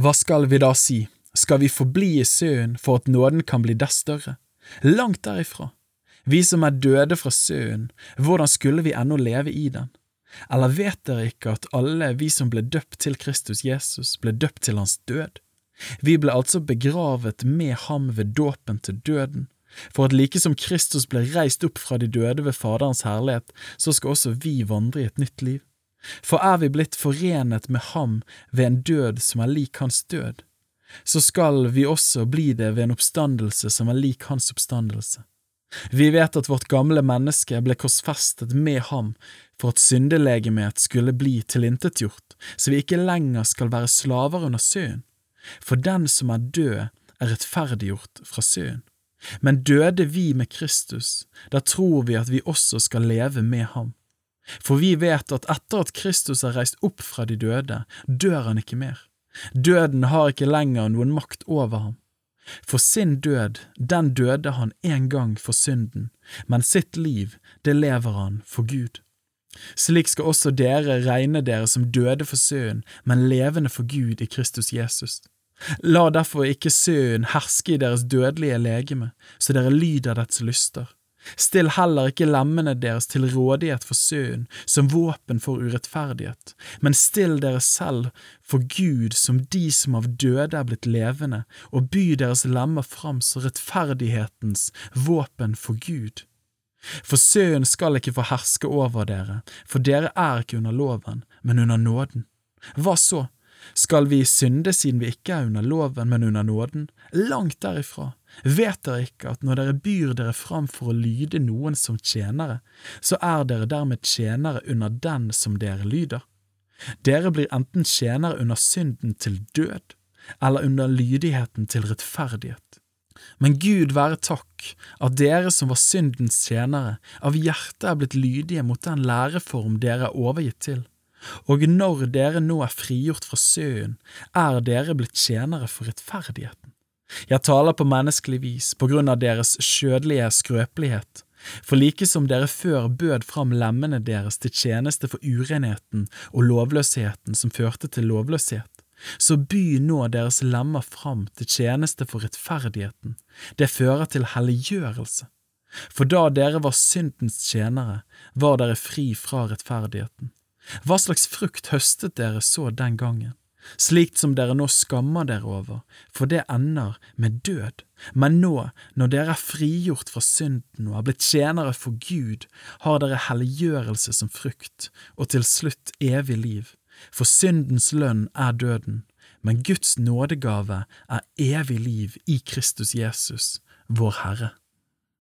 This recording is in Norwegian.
Hva skal vi da si, skal vi forbli i søen for at nåden kan bli dess større? Langt derifra. Vi som er døde fra søen, hvordan skulle vi ennå leve i den? Eller vet dere ikke at alle vi som ble døpt til Kristus Jesus, ble døpt til hans død? Vi ble altså begravet med ham ved dåpen til døden, for at like som Kristus ble reist opp fra de døde ved Faderens herlighet, så skal også vi vandre i et nytt liv. For er vi blitt forenet med ham ved en død som er lik hans død, så skal vi også bli det ved en oppstandelse som er lik hans oppstandelse. Vi vet at vårt gamle menneske ble korsfestet med ham for at syndelegemet skulle bli tilintetgjort, så vi ikke lenger skal være slaver under synd. For den som er død, er rettferdiggjort fra synd. Men døde vi med Kristus, da tror vi at vi også skal leve med ham. For vi vet at etter at Kristus er reist opp fra de døde, dør han ikke mer. Døden har ikke lenger noen makt over ham. For sin død, den døde han en gang for synden, men sitt liv, det lever han for Gud. Slik skal også dere regne dere som døde for synden, men levende for Gud i Kristus Jesus. La derfor ikke synden herske i deres dødelige legeme, så dere lyder dets lyster. Still heller ikke lemmene deres til rådighet for søen, som våpen for urettferdighet, men still dere selv for Gud som de som av døde er blitt levende, og by deres lemmer fram som rettferdighetens våpen for Gud. For søen skal ikke få herske over dere, for dere er ikke under loven, men under nåden. Hva så? Skal vi synde siden vi ikke er under loven, men under nåden? Langt derifra. Vet dere ikke at når dere byr dere fram for å lyde noen som tjenere, så er dere dermed tjenere under den som dere lyder? Dere blir enten tjenere under synden til død, eller under lydigheten til rettferdighet. Men Gud være takk at dere som var syndens tjenere, av hjertet er blitt lydige mot den læreform dere er overgitt til og når dere nå er frigjort fra synden, er dere blitt tjenere for rettferdigheten. Jeg taler på menneskelig vis på grunn av deres skjødelige skrøpelighet, for like som dere før bød fram lemmene deres til tjeneste for urenheten og lovløsheten som førte til lovløshet, så by nå deres lemmer fram til tjeneste for rettferdigheten, det fører til helliggjørelse. For da dere var syndens tjenere, var dere fri fra rettferdigheten. Hva slags frukt høstet dere så den gangen? Slikt som dere nå skammer dere over, for det ender med død. Men nå, når dere er frigjort fra synden og er blitt tjenere for Gud, har dere helliggjørelse som frukt, og til slutt evig liv. For syndens lønn er døden, men Guds nådegave er evig liv i Kristus Jesus, vår Herre.